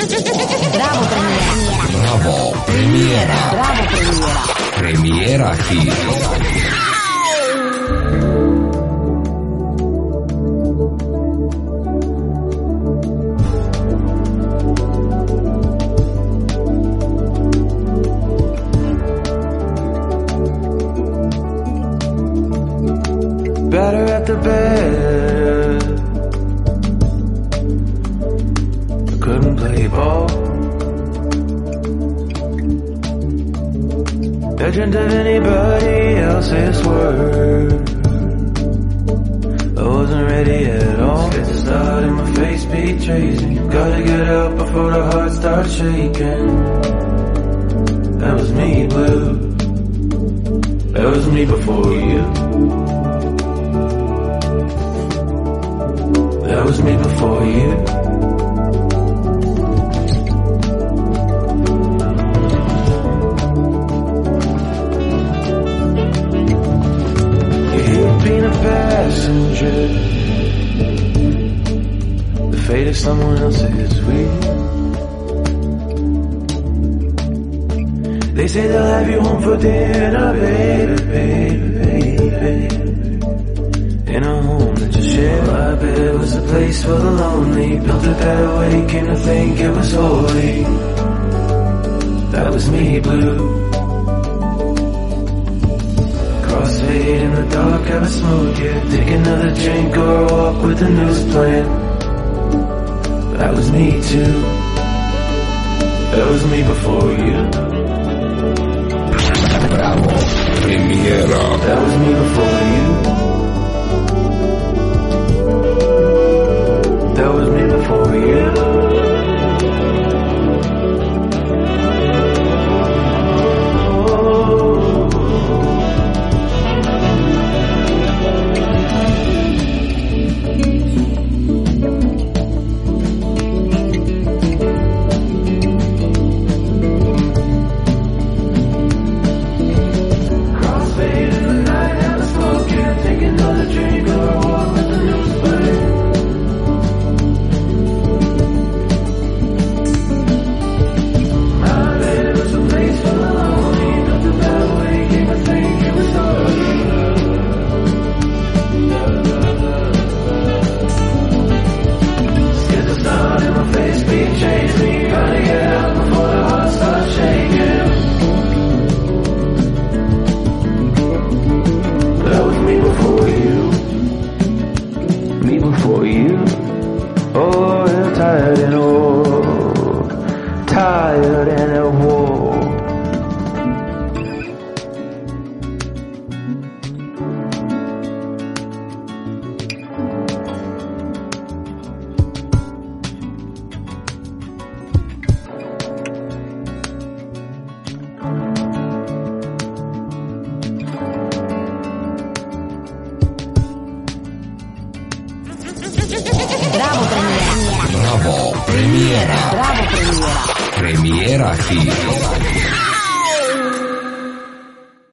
Bravo premiera. Bravo, premiera. Bravo premiera. Premiera Hit. better at the bed. Legend of anybody else's word. I wasn't ready at all. Get the start and my face betrays me. Gotta get up before the heart starts shaking. That was me, blue. That was me before you. That was me before you. Passenger. The fate of someone else else's wheel. They say they'll have you home for dinner, baby, baby, baby. In a home that you share, bet it was a place for the lonely. Built it that way, came to think it was holy. That was me, blue. Crossfade in the dark, have a smoke, yeah. Take another drink or walk with the news playing. That was me too. That was me before you. Me before you. Oh, tired and old. Tired and Premiera. Bravo, Premiera. Premiera aquí.